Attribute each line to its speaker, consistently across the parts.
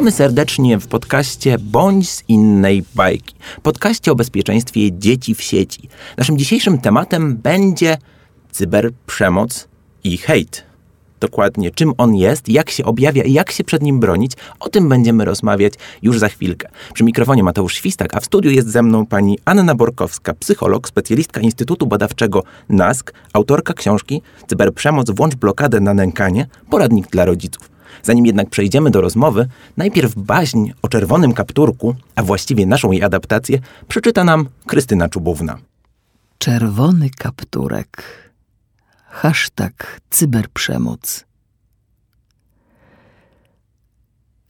Speaker 1: Witamy serdecznie w podcaście Bądź z innej bajki. Podcaście o bezpieczeństwie dzieci w sieci. Naszym dzisiejszym tematem będzie cyberprzemoc i hejt. Dokładnie czym on jest, jak się objawia i jak się przed nim bronić, o tym będziemy rozmawiać już za chwilkę. Przy mikrofonie Mateusz Świstak, a w studiu jest ze mną pani Anna Borkowska, psycholog, specjalistka Instytutu Badawczego NASK, autorka książki Cyberprzemoc włącz blokadę na nękanie, poradnik dla rodziców. Zanim jednak przejdziemy do rozmowy, najpierw baźń o czerwonym kapturku, a właściwie naszą jej adaptację, przeczyta nam Krystyna Czubówna.
Speaker 2: Czerwony kapturek. Hashtag cyberprzemoc.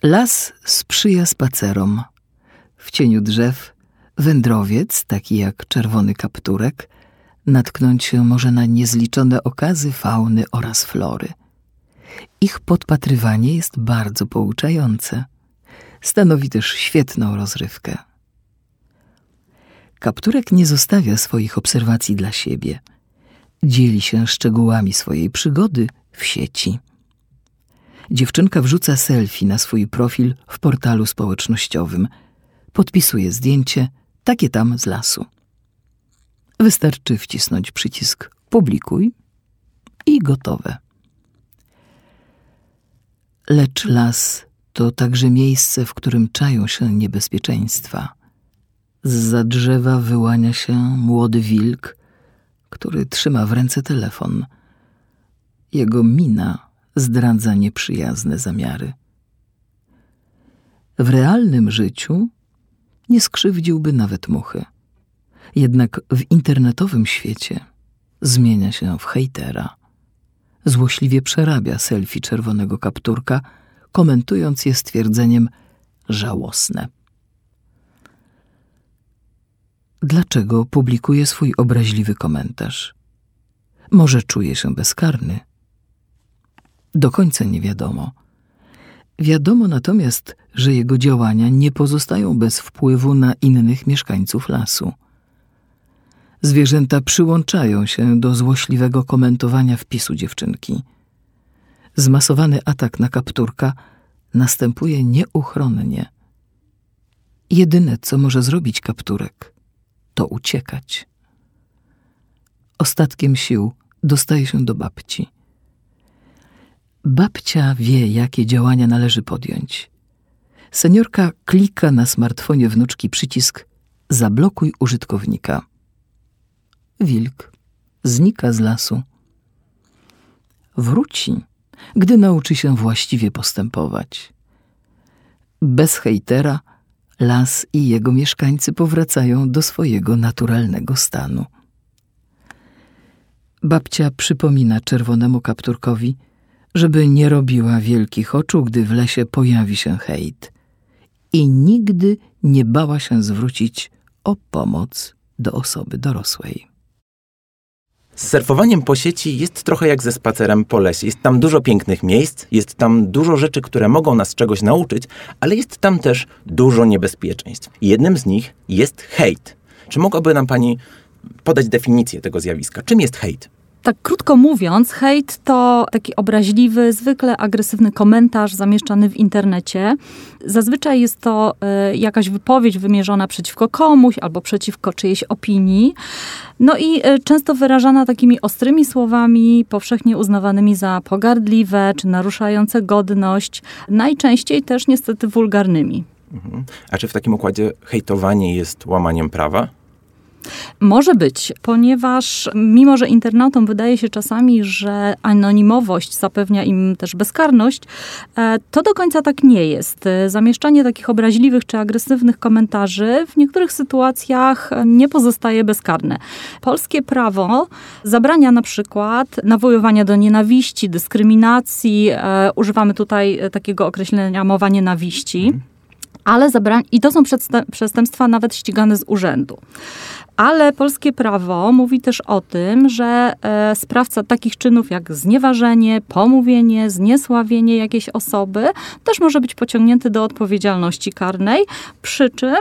Speaker 2: Las sprzyja spacerom. W cieniu drzew wędrowiec, taki jak czerwony kapturek, natknąć się może na niezliczone okazy fauny oraz flory. Ich podpatrywanie jest bardzo pouczające. Stanowi też świetną rozrywkę. Kapturek nie zostawia swoich obserwacji dla siebie. Dzieli się szczegółami swojej przygody w sieci. Dziewczynka wrzuca selfie na swój profil w portalu społecznościowym. Podpisuje zdjęcie, takie tam z lasu. Wystarczy wcisnąć przycisk publikuj i gotowe. Lecz las to także miejsce, w którym czają się niebezpieczeństwa. Z drzewa wyłania się młody wilk, który trzyma w ręce telefon. Jego mina zdradza nieprzyjazne zamiary. W realnym życiu nie skrzywdziłby nawet muchy. Jednak w internetowym świecie zmienia się w hejtera złośliwie przerabia selfie czerwonego kapturka, komentując je stwierdzeniem żałosne. Dlaczego publikuje swój obraźliwy komentarz? Może czuje się bezkarny? Do końca nie wiadomo. Wiadomo natomiast, że jego działania nie pozostają bez wpływu na innych mieszkańców lasu. Zwierzęta przyłączają się do złośliwego komentowania wpisu dziewczynki. Zmasowany atak na kapturka następuje nieuchronnie. Jedyne, co może zrobić kapturek, to uciekać. Ostatkiem sił dostaje się do babci. Babcia wie, jakie działania należy podjąć. Seniorka klika na smartfonie wnuczki przycisk Zablokuj użytkownika wilk znika z lasu. Wróci, gdy nauczy się właściwie postępować. Bez hejtera las i jego mieszkańcy powracają do swojego naturalnego stanu. Babcia przypomina czerwonemu kapturkowi, żeby nie robiła wielkich oczu, gdy w lesie pojawi się hejt i nigdy nie bała się zwrócić o pomoc do osoby dorosłej.
Speaker 1: Z surfowaniem po sieci jest trochę jak ze spacerem po lesie. Jest tam dużo pięknych miejsc, jest tam dużo rzeczy, które mogą nas czegoś nauczyć, ale jest tam też dużo niebezpieczeństw. Jednym z nich jest hejt. Czy mogłaby nam Pani podać definicję tego zjawiska? Czym jest hejt?
Speaker 3: Tak krótko mówiąc, hejt to taki obraźliwy, zwykle agresywny komentarz zamieszczany w internecie. Zazwyczaj jest to y, jakaś wypowiedź wymierzona przeciwko komuś albo przeciwko czyjejś opinii. No i y, często wyrażana takimi ostrymi słowami, powszechnie uznawanymi za pogardliwe czy naruszające godność, najczęściej też niestety wulgarnymi.
Speaker 1: Mhm. A czy w takim układzie hejtowanie jest łamaniem prawa?
Speaker 3: Może być, ponieważ mimo, że internautom wydaje się czasami, że anonimowość zapewnia im też bezkarność, e, to do końca tak nie jest. Zamieszczanie takich obraźliwych czy agresywnych komentarzy w niektórych sytuacjach nie pozostaje bezkarne. Polskie prawo zabrania na przykład nawoływania do nienawiści, dyskryminacji. E, używamy tutaj takiego określenia mowa nienawiści. ale zabra- i to są przestępstwa nawet ścigane z urzędu Ale polskie prawo mówi też o tym, że e, sprawca takich czynów jak znieważenie, pomówienie, zniesławienie jakiejś osoby też może być pociągnięty do odpowiedzialności karnej. Przy czym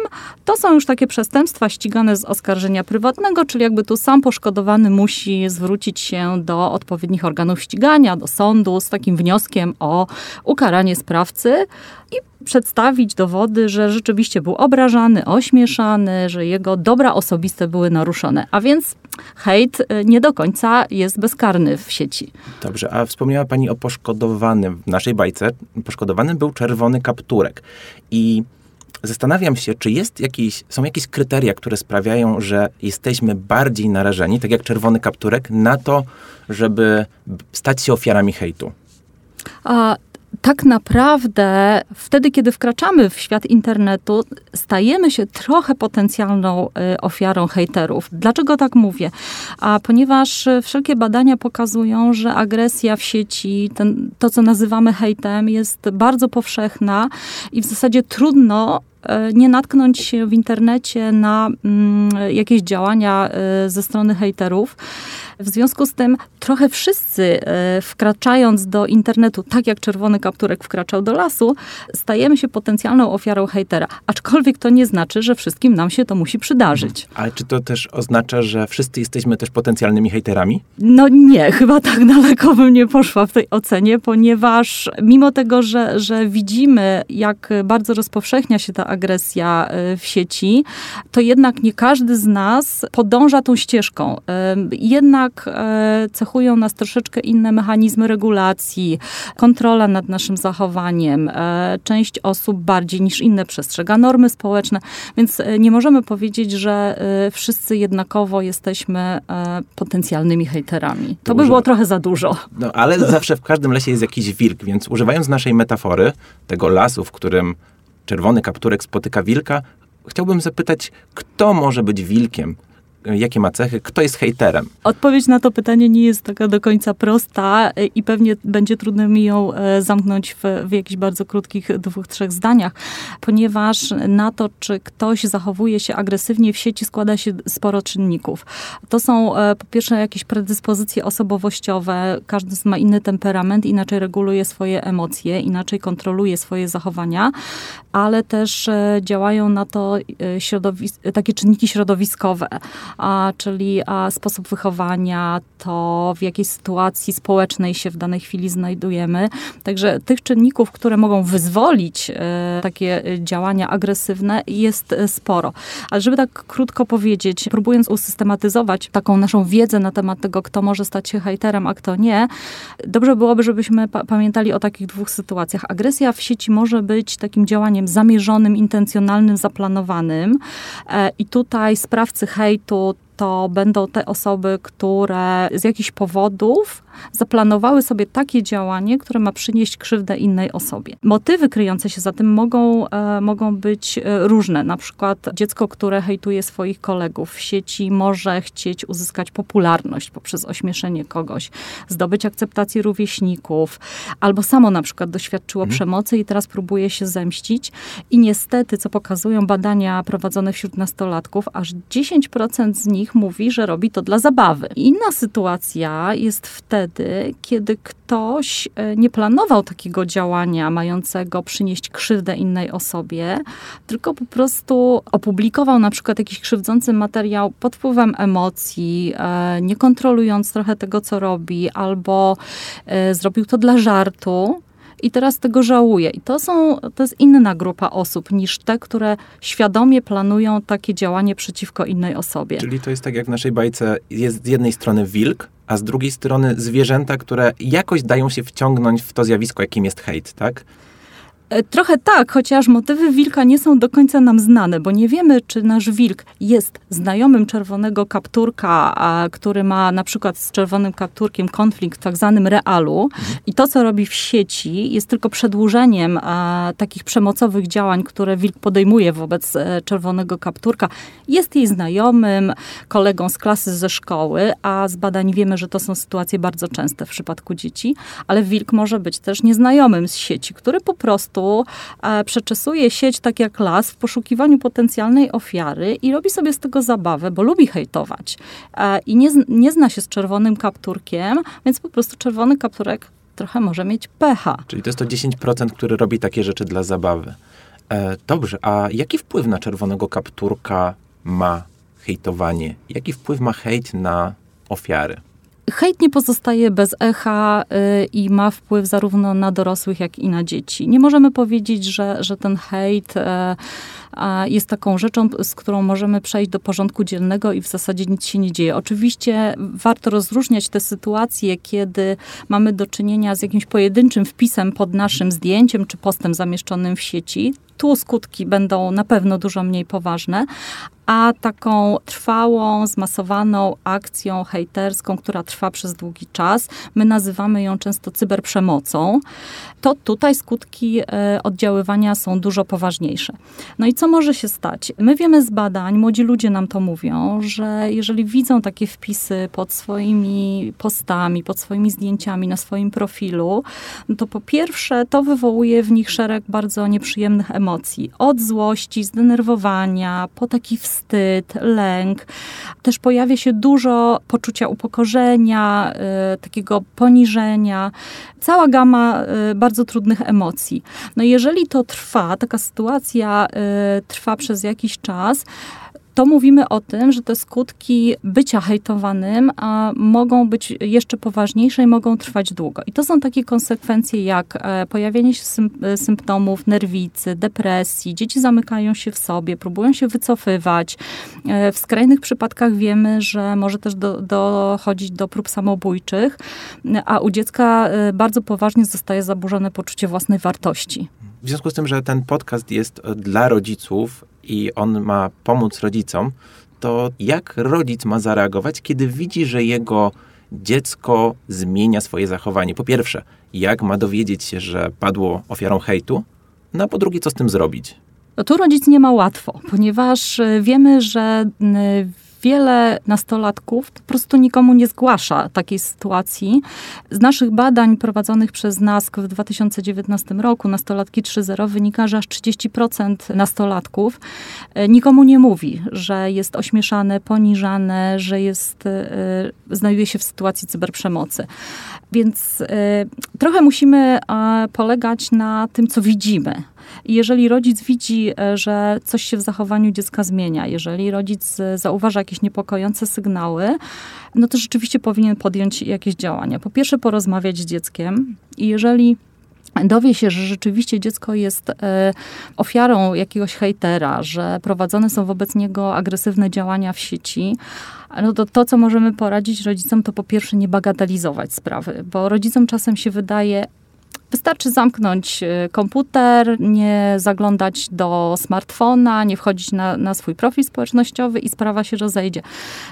Speaker 3: to są już takie przestępstwa ścigane z oskarżenia prywatnego, czyli jakby tu sam poszkodowany musi zwrócić się do odpowiednich organów ścigania, do sądu z takim wnioskiem o ukaranie sprawcy i przedstawić dowody, że rzeczywiście był obrażany, ośmieszany, że jego dobra osobiste były naruszone. A więc hejt y, nie do końca jest bezkarny w sieci.
Speaker 1: Dobrze, a wspomniała Pani o poszkodowanym w naszej bajce. Poszkodowany był czerwony kapturek. I zastanawiam się, czy jest jakieś, są jakieś kryteria, które sprawiają, że jesteśmy bardziej narażeni, tak jak czerwony kapturek, na to, żeby stać się ofiarami hejtu.
Speaker 3: Tak naprawdę wtedy, kiedy wkraczamy w świat internetu, stajemy się trochę potencjalną y, ofiarą hejterów. Dlaczego tak mówię? A ponieważ wszelkie badania pokazują, że agresja w sieci, ten, to co nazywamy hejtem, jest bardzo powszechna i w zasadzie trudno y, nie natknąć się w internecie na mm, jakieś działania y, ze strony hejterów. W związku z tym trochę wszyscy e, wkraczając do internetu, tak jak czerwony kapturek wkraczał do lasu, stajemy się potencjalną ofiarą hejtera. Aczkolwiek to nie znaczy, że wszystkim nam się to musi przydarzyć.
Speaker 1: Mhm. Ale czy to też oznacza, że wszyscy jesteśmy też potencjalnymi hejterami?
Speaker 3: No nie, chyba tak daleko bym nie poszła w tej ocenie, ponieważ mimo tego, że, że widzimy, jak bardzo rozpowszechnia się ta agresja e, w sieci, to jednak nie każdy z nas podąża tą ścieżką. Jednak jednak e, cechują nas troszeczkę inne mechanizmy regulacji, kontrola nad naszym zachowaniem. E, część osób bardziej niż inne przestrzega normy społeczne, więc e, nie możemy powiedzieć, że wszyscy jednakowo jesteśmy potencjalnymi hejterami. To by było trochę za dużo.
Speaker 1: No ale zawsze w każdym lesie jest jakiś wilk, więc używając naszej metafory, tego lasu, w którym czerwony kapturek spotyka wilka, chciałbym zapytać, kto może być wilkiem? Jakie ma cechy, kto jest hejterem?
Speaker 3: Odpowiedź na to pytanie nie jest taka do końca prosta e, i pewnie będzie trudno mi ją e, zamknąć w, w jakichś bardzo krótkich dwóch, trzech zdaniach, ponieważ na to, czy ktoś zachowuje się agresywnie w sieci, składa się sporo czynników. To są e, po pierwsze jakieś predyspozycje osobowościowe, każdy ma inny temperament, inaczej reguluje swoje emocje, inaczej kontroluje swoje zachowania, ale też działają na to takie czynniki środowiskowe czyli sposób wychowania, to w jakiej sytuacji społecznej się w danej chwili znajdujemy. Także tych czynników, które mogą wyzwolić e, takie działania agresywne jest e, sporo. Ale żeby tak krótko powiedzieć, próbując usystematyzować taką naszą wiedzę na temat tego, kto może stać się hejterem, a kto nie, dobrze byłoby, żebyśmy pa pamiętali o takich dwóch sytuacjach. Agresja w sieci może być takim działaniem zamierzonym, intencjonalnym, zaplanowanym e, i tutaj sprawcy hejtu 또 to będą te osoby, które z jakichś powodów zaplanowały sobie takie działanie, które ma przynieść krzywdę innej osobie. Motywy kryjące się za tym mogą, e, mogą być e, różne. Na przykład dziecko, które hejtuje swoich kolegów w sieci, może chcieć uzyskać popularność poprzez ośmieszenie kogoś, zdobyć akceptację rówieśników, albo samo na przykład doświadczyło mhm. przemocy i teraz próbuje się zemścić. I niestety, co pokazują badania prowadzone wśród nastolatków, aż 10% z nich mówi, że robi to dla zabawy. Inna sytuacja jest wtedy, wtedy, kiedy ktoś e, nie planował takiego działania mającego przynieść krzywdę innej osobie, tylko po prostu opublikował na przykład jakiś krzywdzący materiał pod wpływem emocji, e, nie kontrolując trochę tego, co robi, albo e, zrobił to dla żartu i teraz tego żałuje. I to, są, to jest inna grupa osób niż te, które świadomie planują takie działanie przeciwko innej osobie.
Speaker 1: Czyli to jest tak jak w naszej bajce, jest z jednej strony wilk, a z drugiej strony zwierzęta, które jakoś dają się wciągnąć w to zjawisko, jakim jest hejt, tak?
Speaker 3: E, trochę tak, chociaż motywy wilka nie są do końca nam znane, bo nie wiemy, czy nasz wilk jest znajomym czerwonego kapturka, który ma na przykład z czerwonym kapturkiem konflikt w tak zwanym realu i to, co robi w sieci, jest tylko przedłużeniem takich przemocowych działań, które wilk podejmuje wobec e, czerwonego kapturka. Jest jej znajomym, kolegą z klasy ze szkoły, a z badań wiemy, że to są sytuacje bardzo częste w przypadku dzieci, ale wilk może być też nieznajomym z sieci, który po prostu prostu e, przeczesuje sieć tak jak las w poszukiwaniu potencjalnej ofiary i robi sobie z tego zabawę, bo lubi hejtować. E, I nie, nie zna się z czerwonym kapturkiem, więc po prostu czerwony kapturek trochę może mieć pecha.
Speaker 1: Czyli to jest to 10%, który robi takie rzeczy dla zabawy. E, dobrze, a jaki wpływ na czerwonego kapturka ma hejtowanie? Jaki wpływ ma hejt na ofiary?
Speaker 3: Hejt nie pozostaje bez echa y, i ma wpływ zarówno na dorosłych, jak i na dzieci. Nie możemy powiedzieć, że, że ten hejt y, jest taką rzeczą, z którą możemy przejść do porządku dziennego i w zasadzie nic się nie dzieje. Oczywiście warto rozróżniać te sytuacje, kiedy mamy do czynienia z jakimś pojedynczym wpisem pod naszym zdjęciem czy postem zamieszczonym w sieci. Tu skutki będą na pewno dużo mniej poważne, a taką trwałą, zmasowaną akcją hejterską, która trwa przez długi czas, my nazywamy ją często cyberprzemocą, to tutaj skutki e, oddziaływania są dużo poważniejsze. No i co może się stać? My wiemy z badań, młodzi ludzie nam to mówią, że jeżeli widzą takie wpisy pod swoimi postami, pod swoimi zdjęciami na swoim profilu, no to po pierwsze to wywołuje w nich szereg bardzo nieprzyjemnych emocji. Od złości, zdenerwowania, po taki wstyd, lęk. Też pojawia się dużo poczucia upokorzenia, y, takiego poniżenia. Cała gama y, bardzo trudnych emocji. No jeżeli to trwa, taka sytuacja y, trwa przez jakiś czas, to mówimy o tym, że te skutki bycia hejtowanym a mogą być jeszcze poważniejsze i mogą trwać długo. I to są takie konsekwencje jak e, pojawienie się e, symptomów nerwicy, depresji, dzieci zamykają się w sobie, próbują się wycofywać. E, w skrajnych przypadkach wiemy, że może też do, dochodzić do prób samobójczych, a u dziecka bardzo poważnie zostaje zaburzone poczucie własnej wartości.
Speaker 1: W związku z tym, że ten podcast jest dla rodziców, i on ma pomóc rodzicom, to jak rodzic ma zareagować, kiedy widzi, że jego dziecko zmienia swoje zachowanie? Po pierwsze, jak ma dowiedzieć się, że padło ofiarą hejtu? No a po drugie, co z tym zrobić?
Speaker 3: No tu rodzic nie ma łatwo, ponieważ e, wiemy, że wiele nastolatków po prostu nikomu nie zgłasza takiej sytuacji. Z naszych badań prowadzonych przez NASK w 2019 roku, nastolatki 3.0, wynika, że aż 30% nastolatków e, nikomu nie mówi, że jest ośmieszane, poniżane, że jest, e, znajduje się w sytuacji cyberprzemocy. Więc e, trochę musimy polegać na tym, co widzimy. Jeżeli rodzic widzi, e, że coś się w zachowaniu dziecka zmienia, jeżeli rodzic e, zauważa jakieś niepokojące sygnały, no to rzeczywiście powinien podjąć jakieś działania. Po pierwsze, porozmawiać z dzieckiem i jeżeli dowie się, że rzeczywiście dziecko jest e, ofiarą jakiegoś hejtera, że prowadzone są wobec niego agresywne działania w sieci, no to to, co możemy poradzić rodzicom, to po pierwsze nie bagatelizować sprawy, bo rodzicom czasem się wydaje, Wystarczy zamknąć y, komputer, nie zaglądać do smartfona, nie wchodzić na, na swój profil społecznościowy i sprawa się rozejdzie.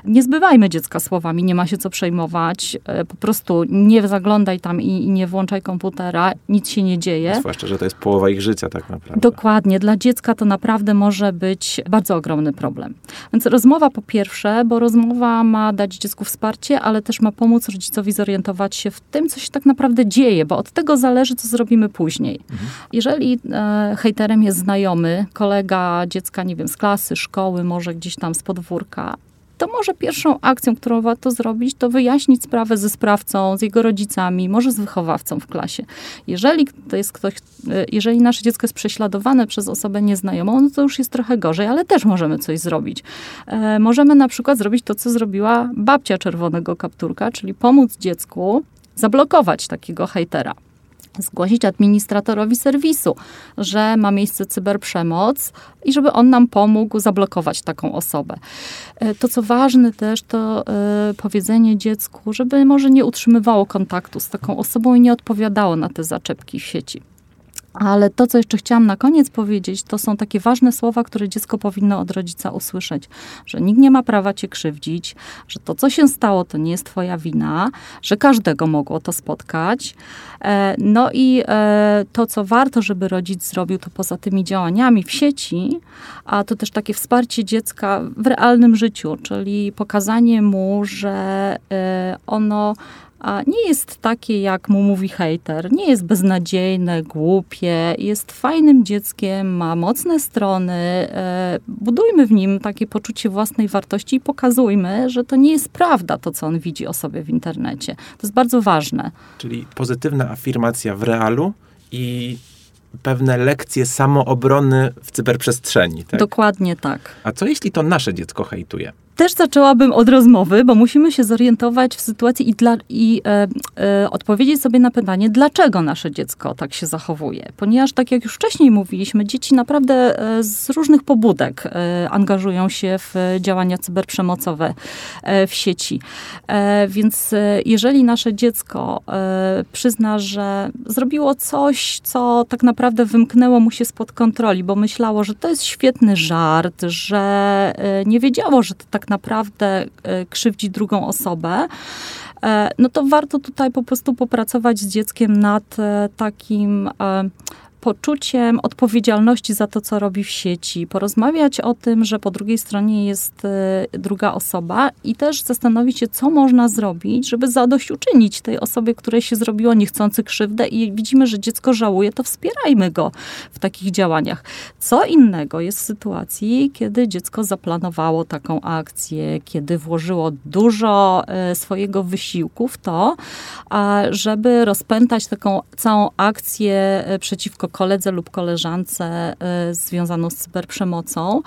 Speaker 3: Nie zbywajmy dziecka słowami, nie ma się co przejmować. Y, po prostu nie zaglądaj tam i, i nie włączaj komputera, nic się nie dzieje.
Speaker 1: Zwłaszcza, że to jest połowa ich życia tak naprawdę.
Speaker 3: Dokładnie. Dla dziecka to naprawdę może być bardzo ogromny problem. Więc rozmowa po pierwsze, bo rozmowa ma dać dziecku wsparcie, ale też ma pomóc rodzicowi zorientować się w tym, co się tak naprawdę dzieje, bo od tego zależy zależy, co zrobimy później. Mhm. Jeżeli e, hejterem jest znajomy, kolega dziecka, nie wiem, z klasy, szkoły, może gdzieś tam z podwórka, to może pierwszą akcją, którą warto zrobić, to wyjaśnić sprawę ze sprawcą, z jego rodzicami, może z wychowawcą w klasie. Jeżeli to jest ktoś, e, jeżeli nasze dziecko jest prześladowane przez osobę nieznajomą, no to już jest trochę gorzej, ale też możemy coś zrobić. E, możemy na przykład zrobić to, co zrobiła babcia czerwonego kapturka, czyli pomóc dziecku zablokować takiego hejtera zgłosić administratorowi serwisu, że ma miejsce cyberprzemoc i żeby on nam pomógł zablokować taką osobę. E, to, co ważne też, to y, powiedzenie dziecku, żeby może nie utrzymywało kontaktu z taką osobą i nie odpowiadało na te zaczepki w sieci. Ale to, co jeszcze chciałam na koniec powiedzieć, to są takie ważne słowa, które dziecko powinno od rodzica usłyszeć, że nikt nie ma prawa cię krzywdzić, że to, co się stało, to nie jest twoja wina, że każdego mogło to spotkać. E, no i e, to, co warto, żeby rodzic zrobił, to poza tymi działaniami w sieci, a to też takie wsparcie dziecka w realnym życiu, czyli pokazanie mu, że e, ono nie jest takie, jak mu mówi hejter. Nie jest beznadziejne, głupie, jest fajnym dzieckiem, ma mocne strony. E, budujmy w nim takie poczucie własnej wartości i pokazujmy, że to nie jest prawda to, co on widzi o sobie w internecie. To jest bardzo ważne.
Speaker 1: Czyli pozytywna afirmacja w realu i pewne lekcje samoobrony w cyberprzestrzeni. Tak?
Speaker 3: Dokładnie tak.
Speaker 1: A co jeśli to nasze dziecko hejtuje?
Speaker 3: Też zaczęłabym od rozmowy, bo musimy się zorientować w sytuacji i, dla, i e, e, odpowiedzieć sobie na pytanie, dlaczego nasze dziecko tak się zachowuje. Ponieważ, tak jak już wcześniej mówiliśmy, dzieci naprawdę e, z różnych pobudek e, angażują się w działania cyberprzemocowe e, w sieci. E, więc jeżeli nasze dziecko przyzna, że zrobiło coś, co tak naprawdę wymknęło mu się spod kontroli, bo myślało, że to jest świetny żart, że nie wiedziało, że to tak naprawdę e, krzywdzi drugą osobę, e, no to warto tutaj po prostu popracować z dzieckiem nad e, takim poczuciem odpowiedzialności za to, co robi w sieci, porozmawiać o tym, że po drugiej stronie jest y, druga osoba i też zastanowić się, co można zrobić, żeby zadośćuczynić tej osobie, której się zrobiło niechcący krzywdę i widzimy, że dziecko żałuje, to wspierajmy go w takich działaniach. Co innego jest w sytuacji, kiedy dziecko zaplanowało taką akcję, kiedy włożyło dużo y, swojego wysiłku w to, żeby rozpętać taką całą akcję y, przeciwko koledze lub koleżance y, związaną z cyberprzemocą,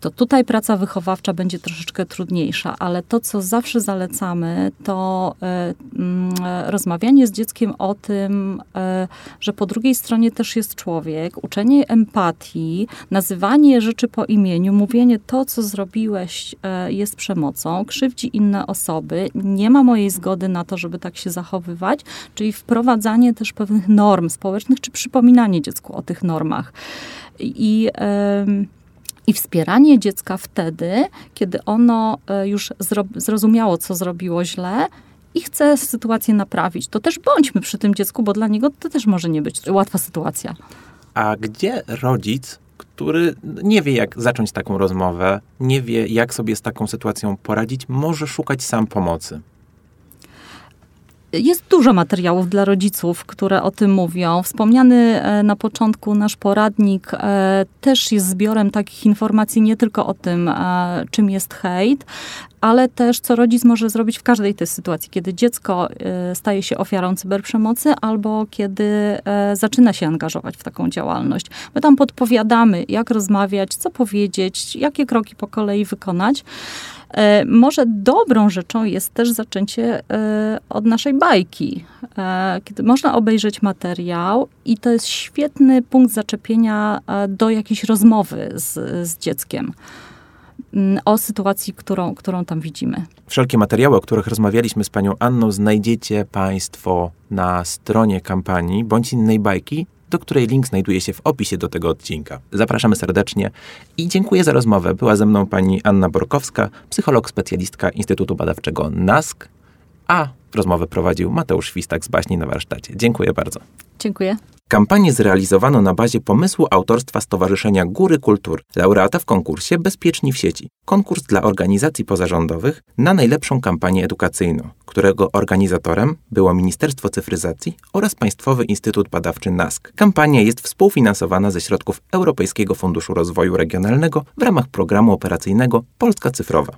Speaker 3: to tutaj praca wychowawcza będzie troszeczkę trudniejsza, ale to, co zawsze zalecamy, to y, mm, rozmawianie z dzieckiem o tym, y, że po drugiej stronie też jest człowiek, uczenie empatii, nazywanie rzeczy po imieniu, mówienie to, co zrobiłeś, jest przemocą, krzywdzi inne osoby, nie ma mojej zgody na to, żeby tak się zachowywać, czyli wprowadzanie też pewnych norm społecznych, czy przypominanie dziecku o tych normach. I, i wspieranie dziecka wtedy, kiedy ono e, już zrozumiało, co zrobiło źle, i chce sytuację naprawić, to też bądźmy przy tym dziecku, bo dla niego to też może nie być łatwa sytuacja.
Speaker 1: A gdzie rodzic, który nie wie, jak zacząć taką rozmowę, nie wie, jak sobie z taką sytuacją poradzić, może szukać sam pomocy?
Speaker 3: Jest dużo materiałów dla rodziców, które o tym mówią. Wspomniany e, na początku nasz poradnik e, też jest zbiorem takich informacji nie tylko o tym, e, czym jest hejt, ale też co rodzic może zrobić w każdej tej sytuacji, kiedy dziecko staje się ofiarą cyberprzemocy albo kiedy zaczyna się angażować w taką działalność. My tam podpowiadamy, jak rozmawiać, co powiedzieć, jakie kroki po kolei wykonać. E, może dobrą rzeczą jest też zaczęcie e, od naszej bajki, e, kiedy można obejrzeć materiał i to jest świetny punkt zaczepienia do jakiejś rozmowy z, z dzieckiem mm, o sytuacji, którą, którą tam widzimy.
Speaker 1: Wszelkie materiały, o których rozmawialiśmy z panią Anną, znajdziecie państwo na stronie kampanii bądź innej bajki do której link znajduje się w opisie do tego odcinka. Zapraszamy serdecznie i dziękuję za rozmowę. Była ze mną pani Anna Borkowska, psycholog specjalistka Instytutu Badawczego NASK, a rozmowę prowadził Mateusz Świstak z Baśni na warsztacie. Dziękuję bardzo.
Speaker 3: Dziękuję.
Speaker 1: Kampanię zrealizowano na bazie pomysłu autorstwa Stowarzyszenia Góry Kultur, laureata w konkursie Bezpieczni w sieci. Konkurs dla organizacji pozarządowych na najlepszą kampanię edukacyjną, którego organizatorem było Ministerstwo Cyfryzacji oraz Państwowy Instytut Badawczy NASK. Kampania jest współfinansowana ze środków Europejskiego Funduszu Rozwoju Regionalnego w ramach programu operacyjnego Polska Cyfrowa.